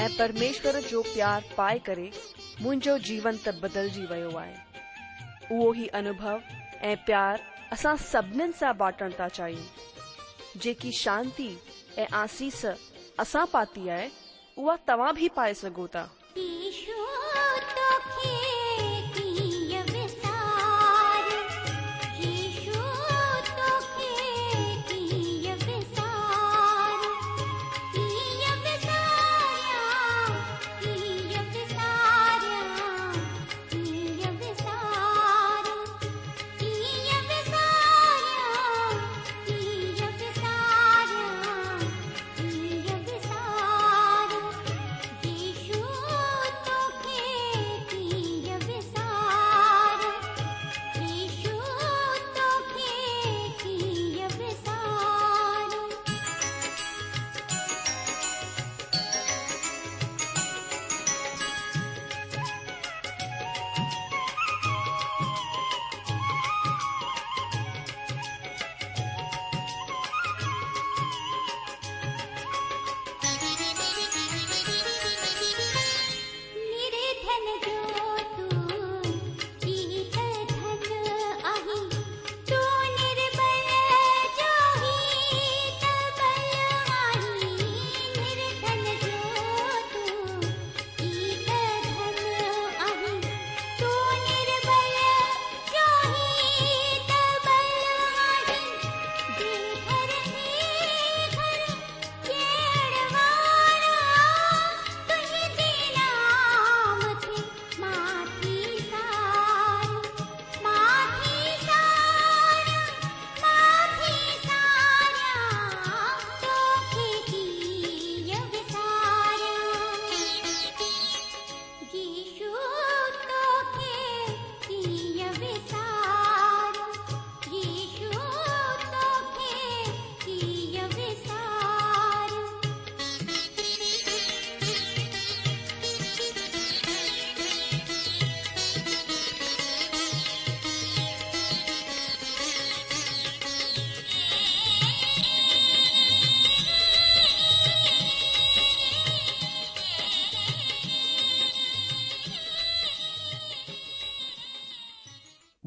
ए परमेश्वर जो प्यार पाए करे मुंहिंजो जीवन त बदल वो आहे अनुभव ए प्यार असां सा बाटन त चाहू जी जेकी आसीस असा पाती है वह तव्हां भी पाए सघो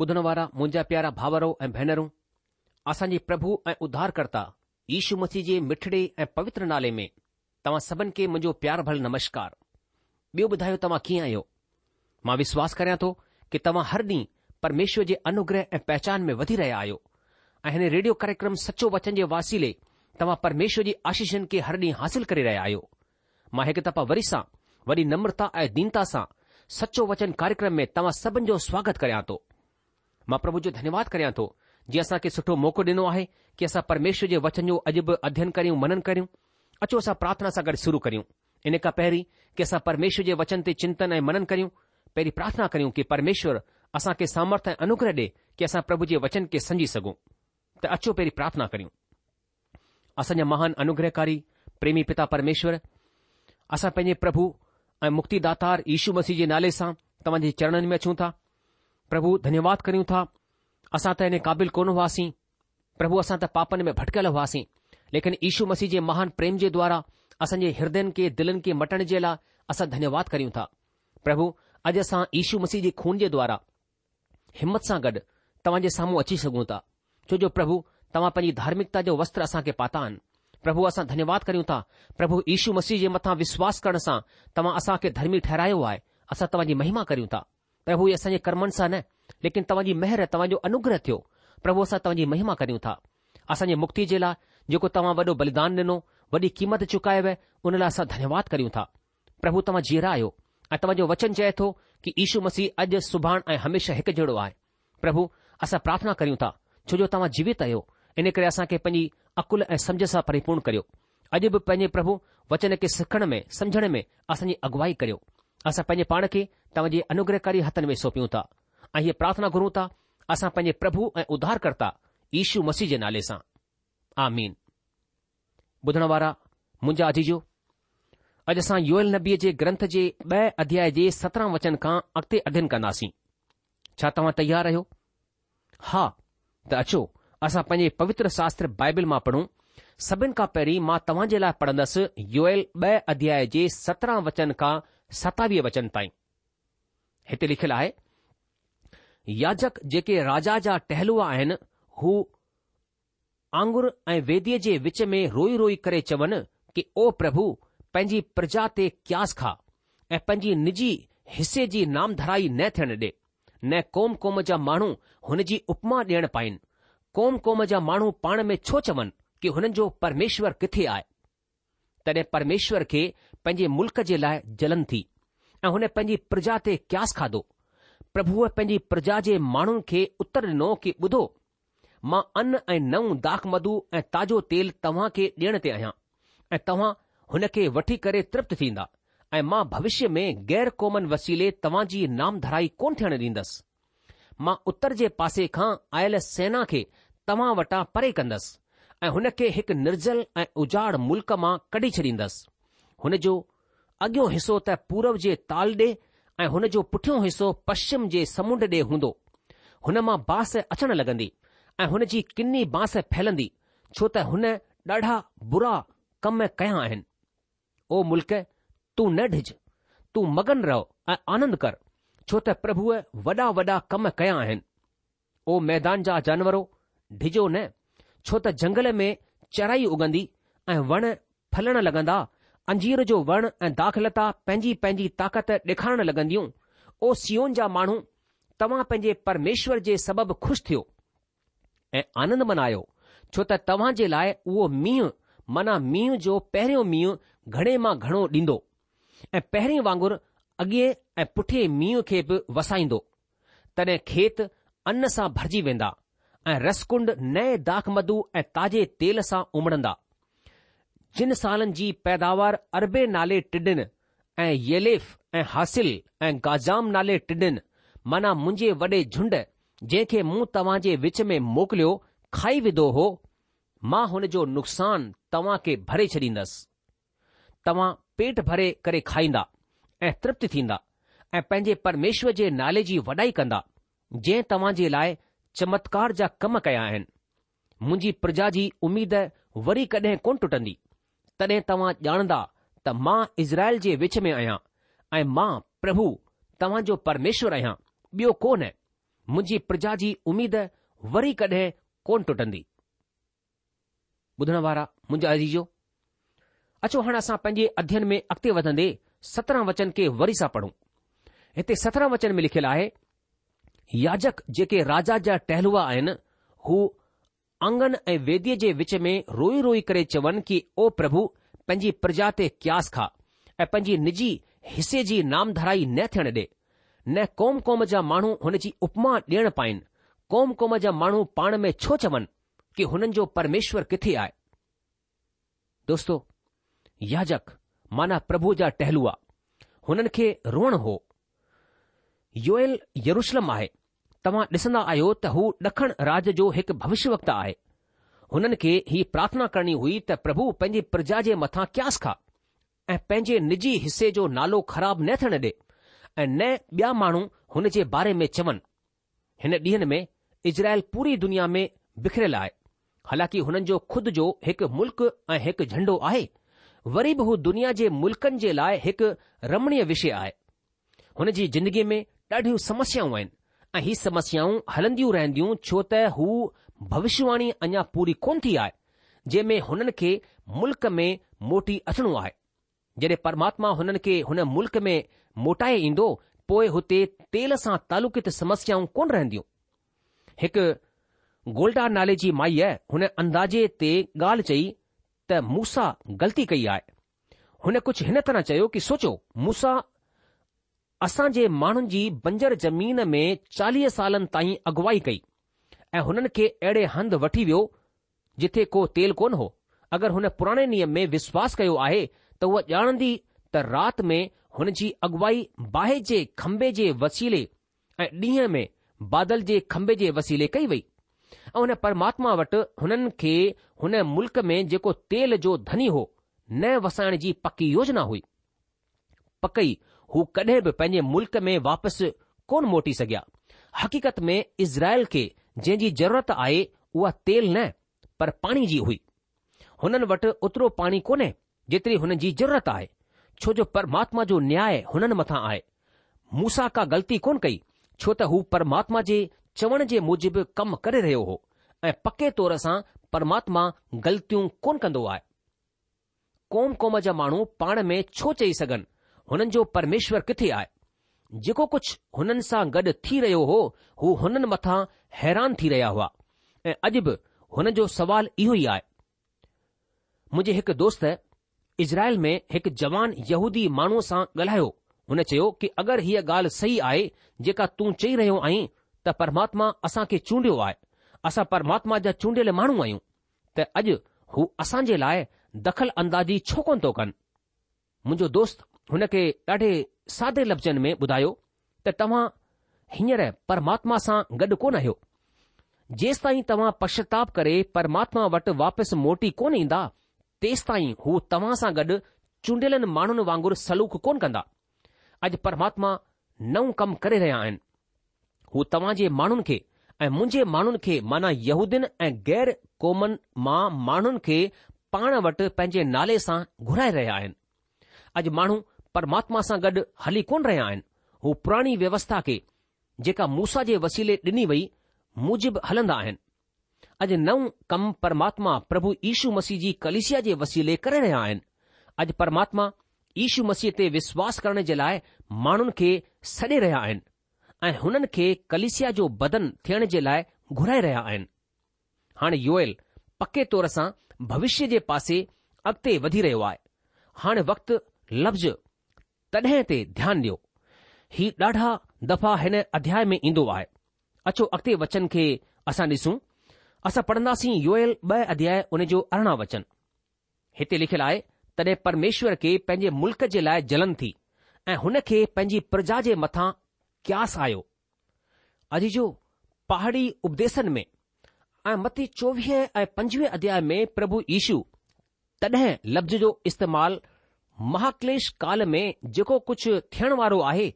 हुनवारा मुंहिंजा प्यारा भावरो ऐं भेनरूं असांजे प्रभु ऐं उधारकर्ता यशू मथी जे मिठड़े ऐं पवित्र नाले में तव्हां सभिनि खे मुंहिंजो प्यार भल नमस्कार ॿियो ॿुधायो तव्हां कीअं आहियो मां विश्वास करियां थो कि तव्हां हर ॾींहुं परमेश्वर जे अनुग्रह ऐं पहचान में वधी रहिया आहियो ऐं हिन रेडियो कार्यक्रम सचो वचन जे वासीले तव्हां परमेश्वर जी आशीषनि खे हर ॾींहुं हासिल करे रहिया आहियो मां हिकु दफ़ा वरी सां वरी नम्रता ऐं दीनता सां सचो वचन कार्यक्रम में तव्हां सभिनो स्वागत करियां थो મા પ્રભુ જો ધન્યવાદ કરયા તો જેસા કે સઠો મોકો દйно આહે કેસા પરમેશ્વર જે વચનો અજબ અધ્યયન કરીઉ મનન કરીઉ અચો આસા પ્રાર્થના સગર શરૂ કરીઉ ઇને કા પહેરી કેસા પરમેશ્વર જે વચન તે ચિંતન એ મનન કરીઉ પહેરી પ્રાર્થના કરીઉ કે પરમેશ્વર આસા કે સામર્થ અનુકર દે કે આસા પ્રભુ જે વચન કે સંજી સગો તો અચો પહેરી પ્રાર્થના કરીઉ આસન મહાન અનુગ્રહકારી પ્રેમી પિતા પરમેશ્વર આસા પેને પ્રભુ એ મુક્તિદાતા ઈશુ મસીજી નાલે સા તમજી ચરણન મે છુ તા પ્રભુ ધન્યવાદ કરિયું તા અસા તને કਾਬિલ કોન વાસી પ્રભુ અસા તા પાપન મે ભટકલ વાસી લેકિન ઈશુ મસીજે મહાન પ્રેમ જે દ્વારા અસંજે હરદન કે દિલન કે મટણ જેલા અસા ધન્યવાદ કરિયું તા પ્રભુ અજેસા ઈશુ મસીજે ખૂન જે દ્વારા હિંમત સા ગડ તવાજે સામું અચી સગુ તા જો જો પ્રભુ તવા પની ધાર્મિકતા જો વસ્ત્ર અસા કે પાતાન પ્રભુ અસા ધન્યવાદ કરિયું તા પ્રભુ ઈશુ મસીજે મથા વિશ્વાસ કરણ સા તવા અસા કે ધર્મી ઠરાયો આય અસા તવાજી મહિમા કરિયું તા प्रभु हू असांजे कर्मनि सां न लेकिन तव्हांजी महर तव्हांजो अनुग्रह थियो प्रभु असां तव्हांजी महिमा करियूं था असांजे मुक्ति जे लाइ जेको तव्हां वॾो बलिदान ॾिनो वॾी कीमत चुकायव उन लाइ असां धन्यवाद करियूं था प्रभु तव्हां जीअरा आहियो ऐं तव्हांजो वचन चए थो कि ईशू मसीह अॼु सुभाणे ऐं हमेशा हिकु जहिड़ो आहे प्रभु असां प्रार्थना करियूं था छो जो तव्हां जीवित आहियो इन करे असां पंहिंजी अकुल ऐं समझ सां परिपूर्ण करियो अॼु बि पंहिंजे प्रभु वचन खे सिखण में समुझण में असांजी अॻुवाई करियो असां पंहिंजे पाण खे तव्हांजे अनुग्रहकारी हथनि में सौपियूं था ऐं इहे प्रार्थना घुरूं था असां पंहिंजे प्रभु ऐं उधारकर्ता ईशू मसीह जे नाले सां आधण वारा मुंहिंजा आजी जो अॼु असां योयल नबीअ जे ग्रंथ जे ॿ अध्याय जे सत्रहं वचन खां अॻिते अध्यन कंदासीं छा तव्हां तयार आहियो हा त अचो असां पंहिंजे पवित्र शास्त्र बाइबिल मां पढ़ूं सभिनि खां पहिरीं मां तव्हां जे लाइ पढ़ंदसि युएल ॿ अध्याय जे सत्रहं वचन खां सतावीह वचन ताईं हिते लिखियलु आहे याजक जेके राजा जा टहलुआ आहिनि हू आंगुर ऐं वेदीअ जे विच में रोई रोई करे चवनि कि ओ प्रभु पंहिंजी प्रजा ते क्यास खा ऐं पंहिंजी निजी हिसे जी नाम धराई न थियण ॾे न कोम क़ौम जा माण्हू जी उपमा ॾियण पाइनि कोम क़ौम जा माण्हू पाण में छो चवनि कि हुननि जो परमेश्वर किथे आहे तॾहिं परमेश्वर खे पंहिंजे मुल् जे लाइ जलन थी ऐं हुन पंहिंजी प्रजा ते क्यास खादो प्रभुअ पंहिंजी प्रजा जे माण्हुनि खे उतर नओं की ॿुधो मां अन ऐं नओं दाख़ ऐं ताज़ो तेल तव्हां खे ॾियण ते आहियां ऐं तव्हां हुन खे वठी करे तृप्त थींदा ऐं मां भविष्य में गैर क़ौमन वसीले तव्हां जी नामधराई कोन थियण डि॒ंदसि मां उतर जे पासे खां आयल सेना खे तव्हां वटां परे कंदुसि ऐं हुन खे हिकु निर्जल ऐं उजाड़ मुल्क मां कढी छ्ॾींदसि हुन जो अॻियों हिसो त पूरब जे ताल ॾे ऐं हुन जो पुठियों हिसो पश्चिम जे समुंड ॾे हूंदो हुन मां बांस अचण लॻंदी ऐं हुन जी किनी बांस फैलंदी छो त हुन ॾाढा बुरा कम कया आहिनि ओ मुल्क तूं न ढिझ तूं मगन रहो ऐं आनंद कर छो त प्रभुअ वॾा वॾा कम कया आहिनि ओ मैदान जा जानवरो ढिजो न छो त जंगल में चराई उगंदी ऐं वण फलण लॻंदा अंजीर जो वण ऐं दाख़िलता पंहिंजी पंहिंजी ताक़त ॾेखारण लॻंदियूं ओ सीओन जा माण्हू तव्हां पंहिंजे परमेश्वर जे सबबि ख़ुशि थियो ऐं आनंद मनायो छो त तव्हां जे लाइ उहो मींहुं माना मींहुं जो पहिरियों मींहुं घणे मां घणो ॾींदो ऐं पहिरीं वांगुरु अॻे ऐं पुठे मींहुं खे बि वसाईंदो तॾहिं खेत अन सां भरिजी वेंदा ऐं रसकुंड नए दाख मद ऐं ताज़े तेल सां उमड़ंदा जिन सालनि जी पैदावार अरबे नाले टिडिन ऐं येलेफ़ ऐं हासिल ऐं गाज़ाम नाले टिडिन माना मुंहिंजे वॾे झुंड जंहिं खे मूं तव्हां जे विच में मोकिलियो खाई विधो हो मां हुन जो नुक़सान तव्हां खे भरे छॾींदसि तव्हां पेट भरे करे खाईंदा ऐं तृप्त थींदा ऐं पंहिंजे परमेश्वर जे नाले जी वॾाई कंदा जंहिं तव्हां जे लाइ चमत्कार जा कम कया आहिनि मुंहिंजी प्रजा जी उमीद वरी कॾहिं कोन टुटंदी तॾहिं तव्हां ॼाणंदा त मां इज़राइल जे विच में आहियां ऐं मां प्रभु तव्हां जो परमेश्वर आहियां ॿियो कोन मुंहिंजी प्रजा जी उमेद वरी कॾहिं कोन टुटंदी ॿुधण वारा मुंहिंजा अजीजो अचो हाणे असां पंहिंजे अध्यन में अॻिते वधंदे सत्रहं वचन खे वरी सां पढ़ूं हिते सत्रहं वचन में लिखियलु आहे याजक जेके राजा जा टहलुआ आहिनि हू आंगन ऐं वेदीअ जे विच में रोई रोई करे चवनि कि ओ प्रभु पंहिंजी प्रजा ते क्यास खा ऐं पंहिंजी निजी हिसे जी नामधराई न थियण ॾे न क़ौम क़ौम जा माण्हू हुन जी उपमा ॾियण पाइनि क़ौम क़ौम जा माण्हू पाण में छो चवनि कि हुननि जो परमेश्वर किथे आहे दोस्तो याजक माना प्रभु जा टहलुआ हुननि खे रोअण हो योएल यरुशलम आहे तव्हां ॾिसंदा आहियो त हू ॾखण राज जो हिकु भविष्यवक्त आहे हुननि खे ही प्रार्थना करणी हुई त प्रभु पंहिंजी प्रजा जे मथां क्यास खा ऐं पंहिंजे निजी हिसे जो नालो ख़राब न थियणु ॾे ऐं न ॿिया माण्हू हुन जे बारे में चवनि हिन ॾींहनि में इज़राइल पूरी दुनिया में बिखरियल आहे हालांकि हुननि जो खुदि जो हिकु मुल्क़ ऐं हिकु झंडो आहे वरी बि हू दुनिया जे मुल्कनि जे लाइ हिकु रमणीय विषय आहे हुन जी ज़िंदगीअ में ॾाढियूं समस्याऊं आहिनि ऐं हीअ समस्याऊं हलंदियूं रहंदियूं छो त हू भविष्यवाणी अञा पूरी कोन थी आहे जंहिं में हुननि खे मुल्क़ में मोटी अचणो आहे जॾहिं परमात्मा हुननि खे हुन मुल्क़ में मोटाए ईंदो पोइ हुते तेल सां तालुकित समस्याऊं कोन रहंदियूं हिकु गोल्डा नाले जी माईअ हुन अंदाज़े ते ॻाल्हि चई त मूसा ग़लती कई आहे हुन कुझु हिन तरह चयो कि सोचो मूसा असां जे माण्हुनि जी बंजर ज़मीन में चालीह सालनि ताईं अॻुवाई कई ऐं हुननि खे अहिड़े हंधु वठी वियो जिथे को तेल कोन हो अगरि हुन पुराणे नियम में विश्वास कयो आहे त उहा ॼाणंदी त राति में हुन जी अॻुवाई बाहि जे खंबे जे वसीले ऐं ॾींहं में बादल जे खंबे जे वसीले कई वई ऐं हुन परमात्मा वटि हुननि खे हुन मुल्क में जेको तेल जो धनी हो न वसाइण जी पकी योजना हुई पकई हू कडे॒ पंहिंजे मुल्क में वापसि कोन मोटी सघिया हक़ीक़त में इज़राइल खे जंहिं ज़रूरत आहे उहे तेल न पर पाणी जी हुई हुननि वटि ओतिरो पाणी कोन्हे जेतिरी हुननि जी ज़रूरत आहे छो जो परमात्मा जो न्याय हुननि मथां आहे मूं का ग़लती कोन कई छो त हू परमात्मा जे चवण जे मुजिब कम करे रहियो हो ऐं पके तौर सां परमात्मा ग़लतियूं कोन कंदो आहे क़ौम क़ौम जा माण्हू पाण में छो चई सघनि हुननि जो परमेश्वर किथे आहे जेको कुझु हुननि सां गॾु थी रहियो हो हू हुननि मथां हैरान थी रहिया हुआ ऐं अॼु बि हुननि जो सुवालु इहो ई आहे मुंहिंजे हिकु दोस्त इज़रायल में हिकु जवान यहूदी माण्हूअ सां ॻाल्हायो हुन चयो कि अगरि हीअ ॻाल्हि सही आहे जेका तूं चई रहियो आहीं त परमात्मा असां खे चूंडियो आहे असां परमात्मा जा चूंडियल माण्हू आहियूं त अॼु हू असांजे लाइ दख़ल अंदाज़ी छो कोन थो कनि मुंहिंजो दोस्त हुन खे ॾाढे सादे लफ़्ज़नि में ॿुधायो त तव्हां हींअर परमात्मा सां गॾु कोन आहियो जेसि ताईं तव्हां पश्चाताप करे परमात्मा वटि वापसि मोटी कोन ईंदा तेसि ताईं हू तव्हां सां गॾु चूंडियल माण्हुनि वांगुरु सलूक कोन कंदा अॼु परमात्मा नओं कमु करे रहिया आहिनि हू तव्हां जे माण्हुनि खे ऐं मुंहिंजे माण्हुनि खे माना यहूदियुनि ऐं गैर क़ौमनि मां माण्हुनि खे पाण वटि पंहिंजे नाले सां घुराए रहिया आहिनि अॼु माण्हू परमात्मा सां गॾु हली कोन रहिया आहिनि हू पुराणी व्यवस्था खे जेका मूसा जे वसीले ॾिनी वई मुजिबि हलंदा आहिनि अॼु नओं कम परमात्मा प्रभु यीशू मसीह जी कलिसिया जे वसीले करे रहिया आहिनि अॼु परमात्मा ईशू मसीह ते विश्वास करण जे लाइ माण्हुनि खे सॾे रहिया आहिनि ऐं हुननि खे कलिसिया जो बदन थियण जे लाइ घुराए रहिया आहिनि हाणे योयल पके तौर सां भविष्य जे पासे अॻिते वधी रहियो आहे हाणे वक़्तु लफ़्ज़ तॾहिं ते ध्यानु ॾियो ही ॾाढा दफ़ा हिन अध्याय में ईंदो आहे अचो अॻिते वचन खे असां ॾिसूं असां पढ़ंदासीं योयल ॿ अध्याय उन जो अरिड़हं वचन हिते लिखियलु आहे तॾहिं परमेश्वर खे पंहिंजे मुल्क़ जे लाइ जलन थी ऐं हुन खे पंहिंजी प्रजा जे मथां क्यास आयो अॼु जो पहाड़ी उपदेसन में ऐं मथे चोवीह ऐं पंजवीह अध्याय में प्रभु यीशू तॾहिं लफ़्ज़ जो इस्तेमालु महाक्लेश काल में जेको कुझु थियण वारो आहे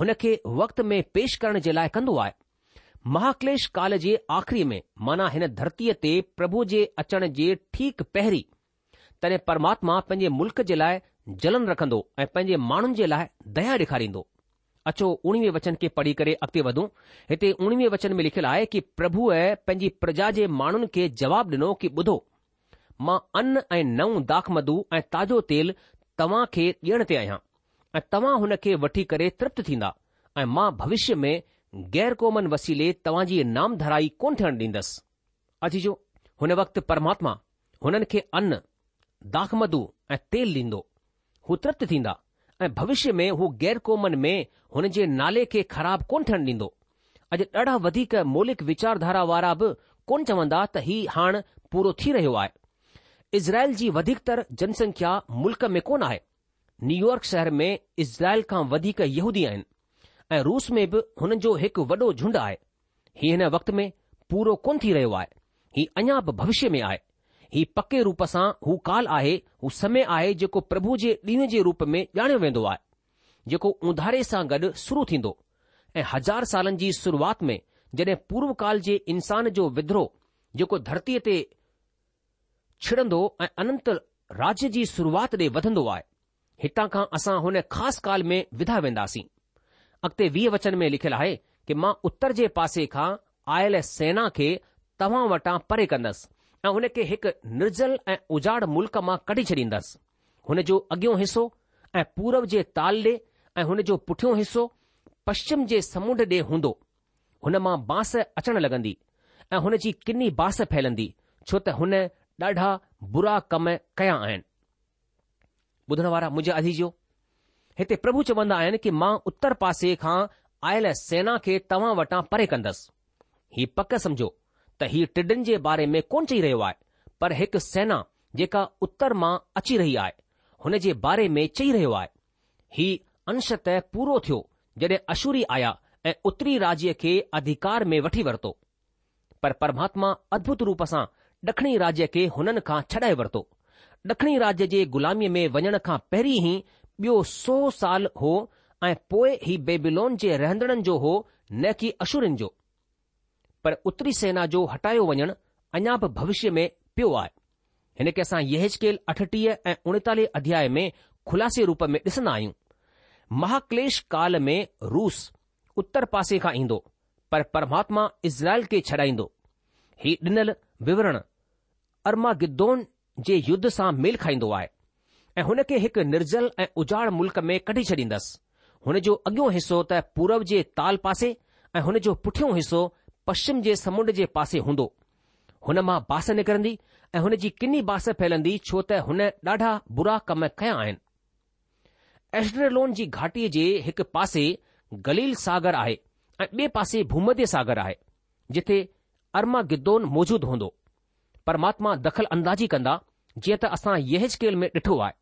हुन खे वक़्त में पेश करण जे लाइ कंदो आहे महाक्लेश काल जे आख़िरी में माना हिन धरतीअ ते प्रभु जे अचण जे ठीक पहिरीं तॾहिं परमात्मा पंहिंजे मुल्क़ जे लाइ जलन रखंदो ऐं पंहिंजे माण्हुनि जे लाइ दया ॾेखारींदो अचो उणिवीह वचन खे पढ़ी करे अॻिते वधूं हिते उणिवीह वचन में लिखियलु आहे की प्रभुअ पंहिंजी प्रजा जे माण्हुनि खे जवाब ॾिनो कि ॿुधो मां अन ऐं नओ दाख़ मधू ऐं ताज़ो तेल तव्हां खे ॾियण ते आहियां ऐं तव्हां हुन खे वठी करे तृप्त थींदा ऐं मां भविष्य में गैर क़ौमन वसीले तव्हां जी नाम धराई कोन थियण ॾींदसि अचिजो हुन वक़्तु परमात्मा हुननि खे अन दाखमदु ऐं तेल ॾींदो हू तृप्त थींदा ऐं भविष्य में हू ग़ैर क़ौमन में हुन जे नाले खे ख़राब कोन थियण ॾींदो अॼु ॾाढा वधीक मौलिक वीचारधारा वारा बि कोन चवंदा त हीउ हाणे पूरो थी रहियो आहे इज़राइल जी वधीकतर जनसंख्या मुल्क में कोन आहे न्यूयॉर्क शहर में इज़राइल खां वधीक यहूदी आहिनि ऐं रूस में बि हुननि जो हिकु वॾो झुंड आहे हीउ हिन वक़्त में पूरो कोन थी रहियो आहे हीउ अञा बि भविष्य में आहे हीउ पके रूप सां हू काल आहे हू समय आहे जेको प्रभु जे ॾींहं जे रूप में ॼाणियो वेंदो आहे जेको उंधारे सां गॾु शुरू थींदो ऐं हज़ार सालनि जी शुरुआति में जॾहिं पूर्वकाल जे इंसान जो विद्रोह जेको धरतीअ ते छिड़ंदो ऐं अनंत राज्य जी शुरूआत ॾे वधंदो आहे हितां खां असां हुन ख़ासि काल में विधा वेंदासीं अॻिते वीह वचन में लिखियलु आहे कि मां उत्तर जे पासे खां आयल सेना खे तव्हां वटां परे कंदसि ऐं हुन खे हिकु निर्जल ऐं उजाड़ मुल्क़ मां कढी छॾींदसि हुन जो अॻियों हिसो ऐं पूरब जे ताल ॾे ऐं हुन जो पुठियों हिसो पश्चिम जे समुंड ॾे हूंदो हुन मां बांस अचणु लॻंदी ऐं हुन जी किनी बांस फैलंदी छो त हुन ॾाढा बुरा कम कया आहिनि ॿुधण वारा हिते प्रभु चवंदा आहिनि कि मां उत्तर पासे खां आयल सेना खे तव्हां वटां परे कंदसि हीउ पक समझो त हीउ टिडनि जे बारे में कोन चई रहियो आहे पर हिकु सेना जेका उत्तर मां अची रही आहे हुन जे बारे में चई रहियो आहे हीउ अंश त पूरो थियो जॾहिं अशूरी आया ऐं उत्तरी राज्य खे अधिकार में वठी वरितो परमात्मा अद्भुत रूप सां ॾखिणी राज्य खे हुननि खां छॾाए वरितो ॾखिणी राज्य जे गुलामीअ में वञण खां पहिरीं ई ॿियो सौ साल हो ऐं पोइ ई बेबिलोन जे रहंदड़नि जो हो न कि अशुरनि जो पर उत्तरी सेना जो हटायो वञणु अञा बि भविष्य में पियो आहे हिन खे असां यहकेल अठटीह ऐं उणेतालीह अध्याय में खुलासे रूप में ॾिसंदा आहियूं महाक्लेश काल में रूस उत्तर पासे खां ईंदो पर परमात्मा इज़राइल खे छॾाईंदो हीउ ॾिनल विवरण अरमा गिद्दोन जे युद्ध सां मेल खाईंदो आहे ऐं हुन खे हिकु निर्जल ऐं उजाड़ मुल्क में कढी छॾींदसि हुन जो अॻियों हिसो त पूरब जे ताल पासे ऐं हुन जो पुठियों हिसो पश्चिम जे समुंड जे पासे हूंदो हुन मां बांस निकरंदी ऐं हुन जी किनी बांस फैलंदी छो त हुन ॾाढा बुरा कम कया आहिनि एशड्रलोन जी घाटीअ जे हिकु पासे गलील सागर आहे ऐं ॿिए पासे भूमध्य सागर आहे जिथे अरमा गिद्दोन मौजूदु हूंदो परमात्मा दख़ल अंदाज़ी कंदा जीअं त असां इह स्केल में ॾिठो आहे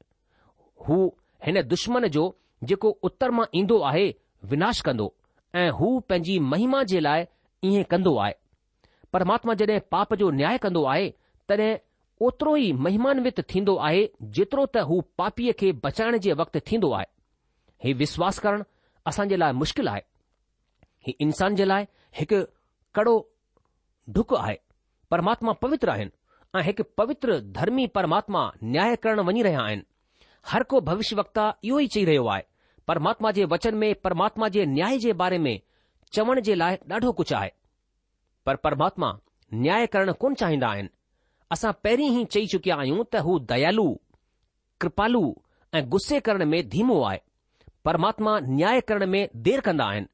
हू हिन दुश्मन जो जेको उत्तर मां ईंदो आहे विनाश कंदो ऐं हू पंहिंजी महिमा जे लाइ ईअं कंदो आहे परमात्मा जॾहिं पाप जो न्याय कंदो आहे तॾहिं ओतिरो ई महिमान्वित थींदो आहे जेतिरो त हू पापीअ खे बचाइण जे वक़्तु थींदो आहे हीउ विश्वास करणु असां जे लाइ मुश्किल आहे हीउ इंसान जे लाइ हिकु कड़ो डुक आहे परमात्मा पवित्र आहिनि ऐं हिकु पवित्र धर्मी परमात्मा न्याय करणु वञी रहिया आहिनि हर को भविष्य वक्ता इहो ई चई रहियो आहे परमात्मा जे वचन में परमात्मा जे न्याय जे बारे में चवण जे लाइ ॾाढो कुझु आहे पर परमात्मा न्याय करणु कोन चाहींदा आहिनि असां पहिरीं ई चई चुकिया आहियूं त हू दयालु कृपालु ऐं गुस्से करण में धीमो आहे परमात्मा न्याय करण में देर कंदा आहिनि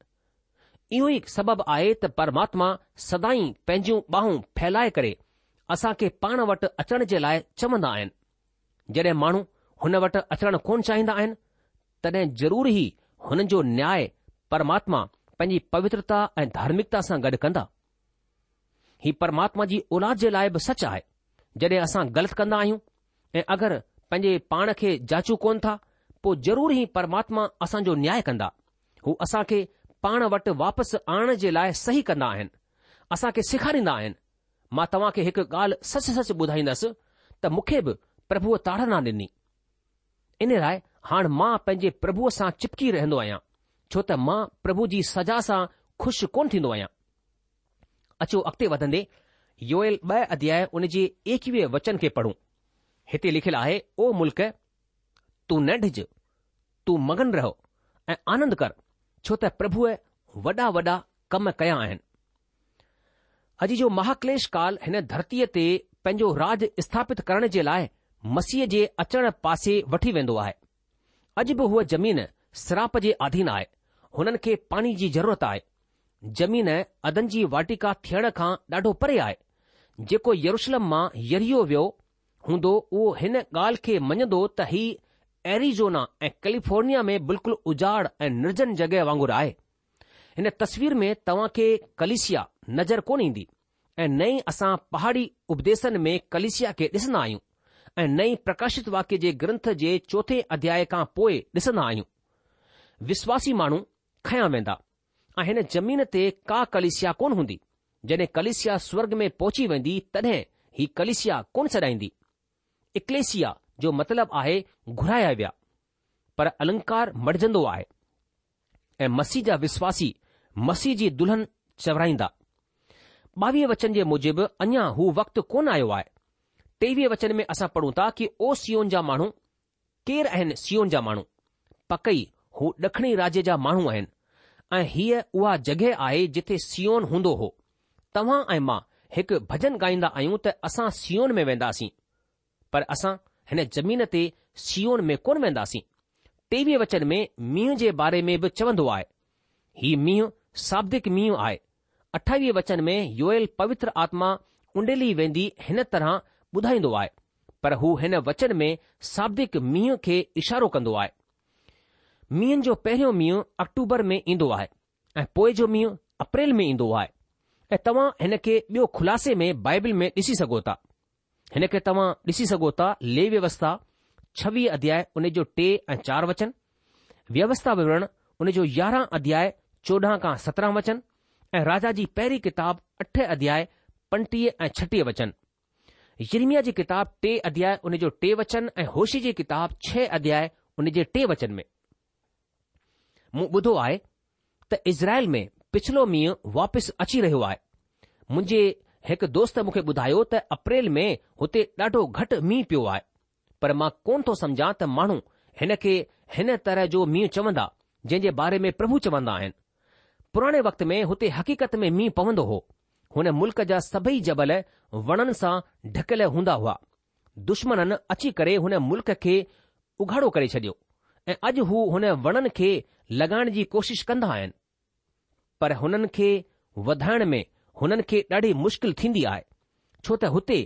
इहो ई सबबु आहे त परमात्मा सदाई पंहिंजूं बाहूं फैलाए करे असां खे पाण वटि अचण जे लाइ चवंदा आहिनि जॾहिं माण्हू हुन वटि अचणु कोन चाहींदा आहिनि तॾहिं ज़रूर ई हुननि जो न्याय परमात्मा पंहिंजी पवित्रता ऐं धार्मिकता सां गॾु कंदा ही परमात्मा जी औलाद जे लाइ बि सच आहे जॾहिं असां ग़लति कंदा आहियूं ऐं अगरि पंहिंजे पाण खे जाचू कोन था पोइ ज़रूर ई परमात्मा असांजो न्याय कंदा हू असांखे पाण वटि वापसि आणण जे लाइ सही कंदा आहिनि असां खे सेखारींदा आहिनि मां तव्हां खे हिकु ॻाल्हि सच सच ॿुधाईंदसि त मूंखे बि प्रभुअ ताड़ना ॾिनी इन लाइ हाणे मां पंहिंजे प्रभुअ सां चिपकी रहंदो आहियां छो त मां प्रभु जी सजा सां खु़शि कोन थींदो आहियां अचो अॻिते वधंदे योयल ॿ अध्याय उन जे एकवीह वचन खे पढ़ूं हिते लिखियलु आहे ओ मुल्क़ तूं न नढिज तूं मगन रहो ऐं आनंद कर छो त प्रभुअ वॾा वॾा कम कया आहिनि अॼु जो महाक्लेश काल हिन धरतीअ ते पंहिंजो राज स्थापित करण जे लाइ मसीह जे अचण पासे वठी वेंदो आहे अॼु बि हूअ ज़मीन सराप जे अधीन आहे हुननि खे पाणी जी ज़रूरत आहे ज़मीन अदन जी वाटिका थियण खां ॾाढो परे आहे जेको यरुशलम मां यरियो वियो हूंदो उहो हिन ॻाल्हि खे मञंदो त ही एरिजोना ऐं कैलिफोर्निया में बिल्कुलु उजाड़ ऐं निर्जन जॻहि वांगुरु आहे हिन तस्वीर में के कलिसिया नज़र कोन ईंदी ऐं नई असां पहाड़ी उपदेशन में कलिसिया खे ॾिसंदा आहियूं ऐं नई प्रकाशित वाक्य जे ग्रंथ जे चोथे अध्याय खां पोइ ॾिसंदा आहियूं विश्वासी माण्हू खया वेंदा ऐं हिन ज़मीन ते का कलिसिया कोन हूंदी जॾहिं कलिसिया स्वर्ग में पहुची वेंदी तॾहिं ही कलिसिया कोन छॾाईंदी इक्लेसिया जो मतिलबु आहे घुराया विया पर अलंकार मटिजंदो आहे ऐं मसीह जा विश्वासी मसीह जी दुल्हन चवराईंदा ॿावीह वचन जे मूजिबि अञा हू वक़्तु कोन आयो आहे टेवीह वचन में असां पढ़ूं था कि ओ सीओन जा माण्हू केर आहिनि सीओन जा माण्हू पकई हू ड॒खिणी राज्य जा माण्हू आहिनि ऐं हीअ उहा जॻहि आहे जिथे सीओन हूंदो हो तव्हां ऐं मां हिकु भॼन ॻाईंदा आहियूं त असां सीओन में वेंदासीं पर असां हिन ज़मीन ते सीओन में कोन वेंदासीं टेवीह वचन में मींहं जे बारे में बि चवन्दो आहे हीउ मींहुं साबिदिक मींहुं आहे अठावीह वचन में योयल पवित्र आत्मा कुंडली वेंदी हिन तरह ॿुधाईंदो आहे पर हू हिन वचन में साबिदक मींहं खे इशारो कन्दो आहे मींहनि जो पहिरियों मींहुं अक्टूबर में ईंदो आहे ऐं पोएं जो मींहुं अप्रैल में ईंदो आहे ऐं तव्हां हिन खे ॿियो ख़ुलासे में बाइबिले ॾिसी सघो था हिन खे तव्हां ॾिसी सघो था लेह व्यवस्था छवीह अध्याय उन जो टे ऐं चार वचन व्यवस्था विवरण उनजो यारहं अध्याय चोॾहं खां सत्रहं वचन ऐं राजा जी पहिरीं किताबु अठ अध्याय पंटीह ऐं छटीह वचन यर्मिया जी किताबु टे अध्याय उन जो टे वचन ऐं होशीअ जी किताबु छह अध्याय उन जे टे वचन में मूं ॿुधो आहे त इज़राइल में पिछलो मींहुं वापसि अची रहियो आहे मुंहिंजे हिकु दोस्त मूंखे ॿुधायो त अप्रैल में हुते ॾाढो घटि मींहुं पियो आहे पर मां कोन थो सम्झां त माण्हू हिन खे हिन तरह जो मींहुं चवंदा जंहिं जे बारे में प्रभु चवंदा आहिनि पुराणे वक़्त में हुते हक़ीक़त में मींहुं पवंदो हो हुन मुल्क़ जा सभई जबल वणनि सां ढकियल हूंदा हुआ दुश्मननि अची करे हुन मुल्क़ खे उघाड़ो करे छडि॒यो ऐं अॼु हू हुन वणनि खे लॻाइण जी कोशिश कंदा आहिनि पर हुननि खे वधाइण में हुननि खे ॾाढी मुश्किल थींदी आहे छो त हुते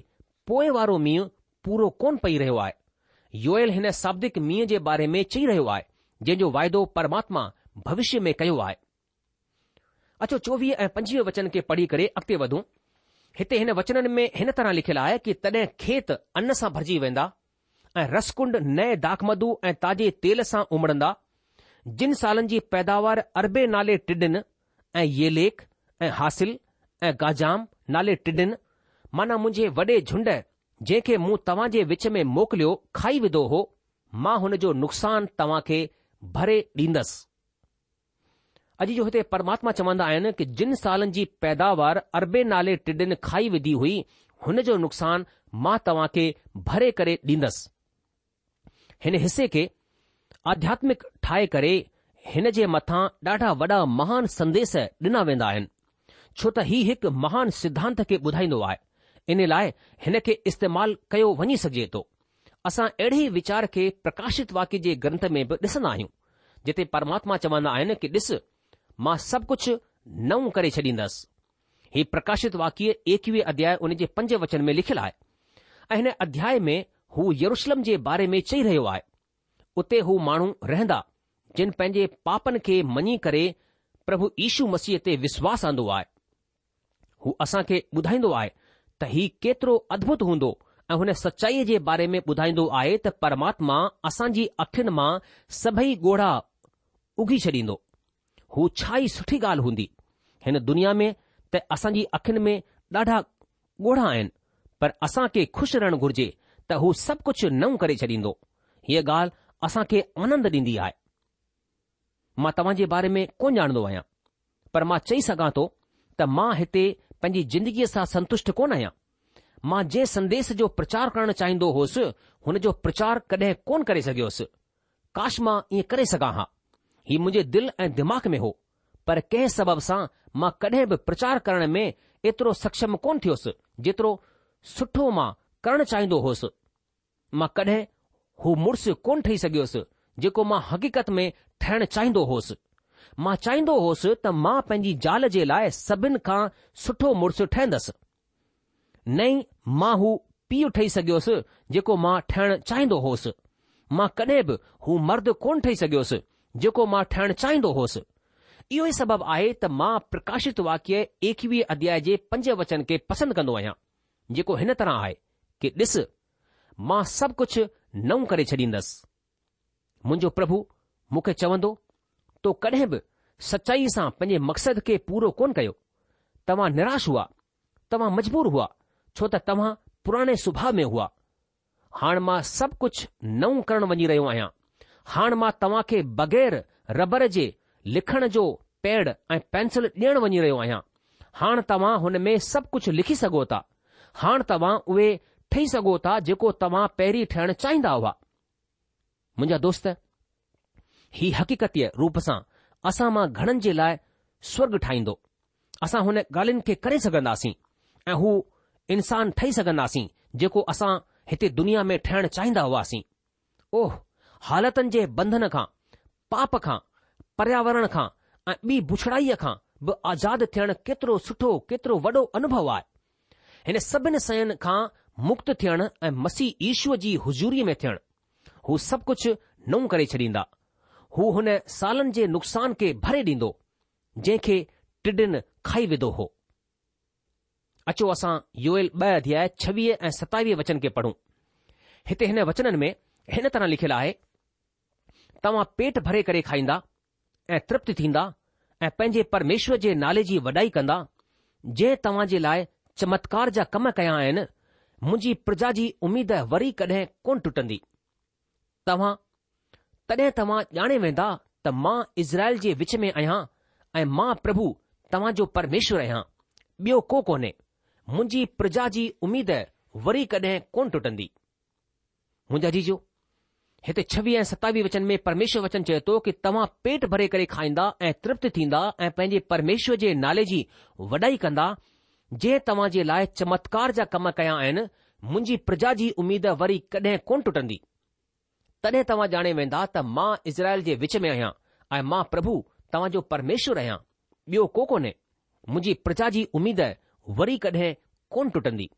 पोएं वारो मींहुं पूरो कोन पई रहियो आहे योयल हिन शाब्दिक मींहं जे बारे में चई रहियो आहे जंहिंजो वाइदो परमात्मा भविष्य में कयो आहे अचो चोवीह ऐं पंजवीह वचन खे पढ़ी करे अॻिते वधूं हिते हिन वचननि में हिन तरह लिखियलु आहे कि तॾहिं खेत अन सां भरिजी वेंदा ऐं रसकुंड नए दाखमदु ऐं ताजे तेल सां उमड़ंदा जिन सालनि जी पैदावार अरबे नाले टिडिन ऐं ये ऐं हासिलु ऐं गाजाम नाले टिडिन माना मुंहिंजे वॾे झुंड जंहिंखे मूं तव्हां जे विच में मोकिलियो खाई विधो हो मां हुन जो नुक़सान तव्हां खे भरे ॾींदसि अॼु जो हिते परमात्मा चवंदा आहिनि कि जिन सालनि जी पैदावार अरबे नाले टिडिन खाई विधी हुई हुन जो नुक़सान मां तव्हां खे भरे करे ॾींदसि हिन हिसे खे आध्यात्मिक ठाहे करे हिन जे मथां ॾाढा वॾा महान संदेश ॾिना वेंदा आहिनि छो त हीउ हिकु महान सिद्धांत खे ॿुधाईंदो आहे इन लाइ हिन खे इस्तेमाल कयो वञी सघजे थो असां अहिड़े ई वीचार खे प्रकाशित वाक्य जे ग्रंथ में बि ॾिसंदा आहियूं जिते परमात्मा चवंदा आहिनि कि ॾिस मां सभु कुझु नओं करे छॾींदसि हीउ प्रकाशित वाक्य एकवीह अध्याय उन जे पंज वचन में लिखियलु आहे ऐं हिन अध्याय में हू यरुशलम जे बारे में चई रहियो आहे उते हू माण्हू रहंदा जिन पंहिंजे पापनि खे मञी करे प्रभु यीशू मसीह ते विश्वास आंदो आहे हू असां खे ॿुधाईंदो आहे त हीउ केतिरो अद्भुत हूंदो ऐं हुन सचाईअ जे बारे में ॿुधाईंदो आहे त परमात्मा असांजी अखियुनि मां सभई ॻोढ़ा उघी छॾींदो हू छा ई सुठी ॻाल्हि हूंदी हिन दुनिया में त असांजी अखियुनि में ॾाढा ॻोढ़ा आहिनि पर असां खे खु़शि रहणु घुर्जे त हू सभु कुझु नओं करे छॾींदो हीअ ॻाल्हि असां खे आनंद ॾींदी आहे मां तव्हां जे बारे में कोन ॼाणंदो आहियां पर मां चई सघां थो त मां हिते पंहिंजी ज़िंदगीअ सां संतुष्ट कोन आहियां मां जंहिं संदेश जो प्रचार करणु चाहींदो हुउसि हुन जो प्रचार कॾहिं कोन करे सघियोसि काश मां ईअं करे सघां हा हीउ मुंहिंजे दिलि ऐं दिमाग़ में हो पर कंहिं सबब सां मां कडहिं बि प्रचार करण में एतिरो सक्षम कोन थियोसि जेतिरो सुठो मां करणु चाहिंदो हुउसि मां कडहिं हू मुड़ुसु कोन ठही सघियोसि जेको मां हक़ीक़त में ठहिण हुउसि मां चाहींदो होसि त मां पंहिंजी ज़ाल जे लाइ सभिनि खां सुठो मुड़ुसु ठहंदसि नई मां हू पीउ ठही सघियोसि जेको मां ठहिणु चाहींदो होसि मां कॾहिं बि हू मर्द कोन ठही सघियोसि जेको मां ठहिणु चाहींदो होसि इहो ई सबबु आहे त मां प्रकाशित वाक्य एकवीह अध्याय जे पंज वचन खे पसंदि कंदो आहियां जेको हिन तरह आहे कि ॾिस मां सभु कुझु नओं करे छॾींदसि मुंहिंजो प्रभु मूंखे चवंदो तो कॾहिं बि सचाईअ सां पंहिंजे मक़सद खे पूरो कोन कयो तव्हां निराश हुआ तव्हां मजबूर हुआ छो त तव्हां पुराणे सुभाउ में हुआ हाणे मां सभु कुझु नओं करणु वञी रहियो आहियां हाणे मां तव्हां खे बग़ैर रबर जे लिखण जो पैड ऐं पेंसिल ॾियणु वञी रहियो आहियां हाणे तव्हां हुन में सभु कुझु लिखी सघो था हाणे तव्हां उहे ठही सघो था जेको तव्हां पहिरीं ठहणु चाहींदा हुआ मुंहिंजा दोस्त ही हक़ीक़तीअ रूप सां असां मां घणनि जे लाइ स्वर्ग ठाहींदो असां हुन ॻाल्हियुनि खे करे सघंदासीं ऐं हू इंसान ठही सघंदासीं जेको असां हिते दुनिया में ठहिण चाहींदा हुआसीं ओह हालतुनि जे बंधन खां पाप खां पर्यावरण खां ऐं ॿी बुछड़ाईअ खां बि आज़ादु थियणु केतिरो सुठो केतिरो वॾो अनुभव आहे हिन सभिनि सयनि खां मुक्त थियणु ऐं मसीह ईश्वर जी हुजूरीअ में थियणु हू सभु कुझु नओं करे छॾींदा हू हुन सालनि जे नुक़सान खे भरे ॾींदो जंहिंखे टिडिन खाई विधो हो अचो असां यूएल ॿ अध्याय छवीह ऐं सतावीह वचन खे पढ़ूं हिते हिन वचननि में हिन तरह लिखियलु आहे तव्हां पेट भरे करे खाईंदा ऐं तृप्त थींदा ऐं पंहिंजे परमेश्वर जे नाले जी वॾाई कंदा जंहिं तव्हां जे लाइ चमत्कार जा कम कया आहिनि मुंहिंजी प्रजा जी उमीद वरी कॾहिं कोन टुटंदी तव्हां तॾहिं तव्हां ॼाणे वेंदा त मां इज़राइल जे विच में आहियां ऐं मां प्रभु तव्हां जो परमेश्वर आहियां ॿियो को कोन्हे मुंहिंजी प्रजा जी उमेद वरी कॾहिं कोन टुटंदी मुंहिंजा जीजो हिते छवीह ऐं सतावीह वचन में परमेश्वर वचन चए थो कि तव्हां पेट भरे करे खाईंदा ऐं तृप्त थींदा ऐं पंहिंजे परमेश्वर जे नाले जी वॾाई कंदा जंहिं तव्हां जे लाइ चमत्कार जा कम कया आहिनि मुंहिंजी प्रजा जी उमेद वरी कॾहिं कोन टुटंदी तॾहिं तव्हां ॼाणे वेंदा त मां इज़राइल जे विच में आहियां ऐं मां प्रभु तव्हां जो परमेश्वर आहियां ॿियो को कोन्हे मुंहिंजी प्रजा जी उमेद वरी कॾहिं कोन टुटंदी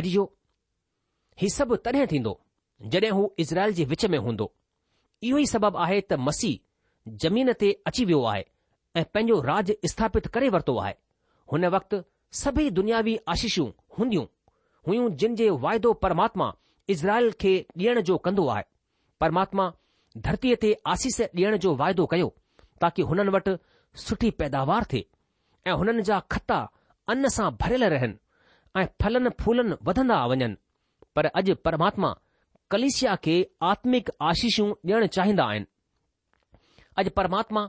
अॼु जो हीउ सभु तॾहिं थींदो जॾहिं हू इज़राइल जे विच में हूंदो इहो ई सबबु आहे त मसीह ज़मीन ते अची वियो आहे ऐं पंहिंजो राज स्थापित करे वरितो आहे हुन वक़्तु सभई दुनियावी आशीषूं हूंदियूं हुयूं जिन जे वाइदो परमात्मा इज़राइल खे ॾियण जो कंदो आहे परमात्मा धरतीअ ते आसीस ॾियण जो वाइदो कयो ताक़ी हुननि वटि सुठी पैदावार थिए ऐं हुननि जा खता अन सां भरियल रहनि ऐं फलनि फूलनि वधंदा वञनि पर अॼु परमात्मा कलिशिया खे आत्मिक आशीषूं ॾियण चाहींदा आहिनि अॼु परमात्मा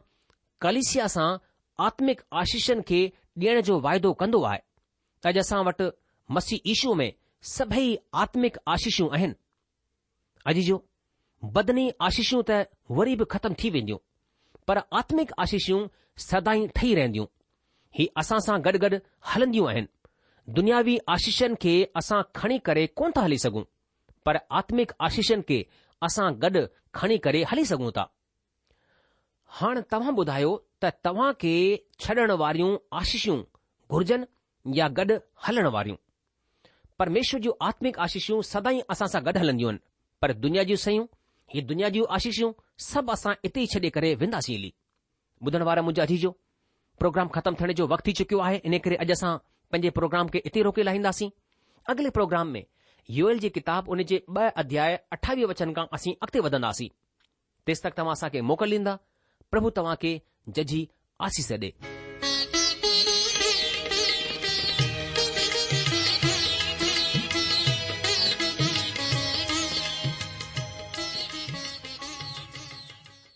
कलिशिया सां आत्मिक आशीषनि खे ॾियण जो वाइदो कंदो आहे अॼु असां वटि मसीह ईशूअ में सभई आत्मिक आशीषूं आहिनि अॼु जो बदनी आशीषूं त वरी बि ख़तम थी वेंदियूं पर आत्मिक आशीषूं सदाई ठही रहंदियूं ही असां सां गॾु गॾु हलंदियूं आहिनि दुनियावी आशीषनि खे असां खणी करे कोन था हली सघूं पर आत्मिक आशीषनि खे असां गॾु खणी करे हली सघूं था हाणे तव्हां ॿुधायो त तव्हां खे छॾण वारियूं आशीषूं घुर्जनि या गॾु हलण वारियूं પરમેશ્વર جو આત્મિક આશીષيون સદાઈ اسا سا ગઢલંદી ઓન પર દુનિયા જો સયં યે દુનિયા જો આશીષيون સબ اسا ઇતે છોડે કરે વંદાસીલી બદન વારે મુજે અઢી જો પ્રોગ્રામ ખતમ થને જો વક્ત થી ચુક્યો આહે ઇને કરે અજસા પંજે પ્રોગ્રામ કે ઇતે રોકે લાઈંદાસી આગલે પ્રોગ્રામ મે યુએલ جي કિતાબ ઓને જે બ અધ્યાય 28 વચન કા અસી અખતે વદનાસી તેસ તક તમાસા કે મોકલિંદા પ્રભુ તમા કે જજી આશીષ દે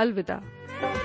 अलविदा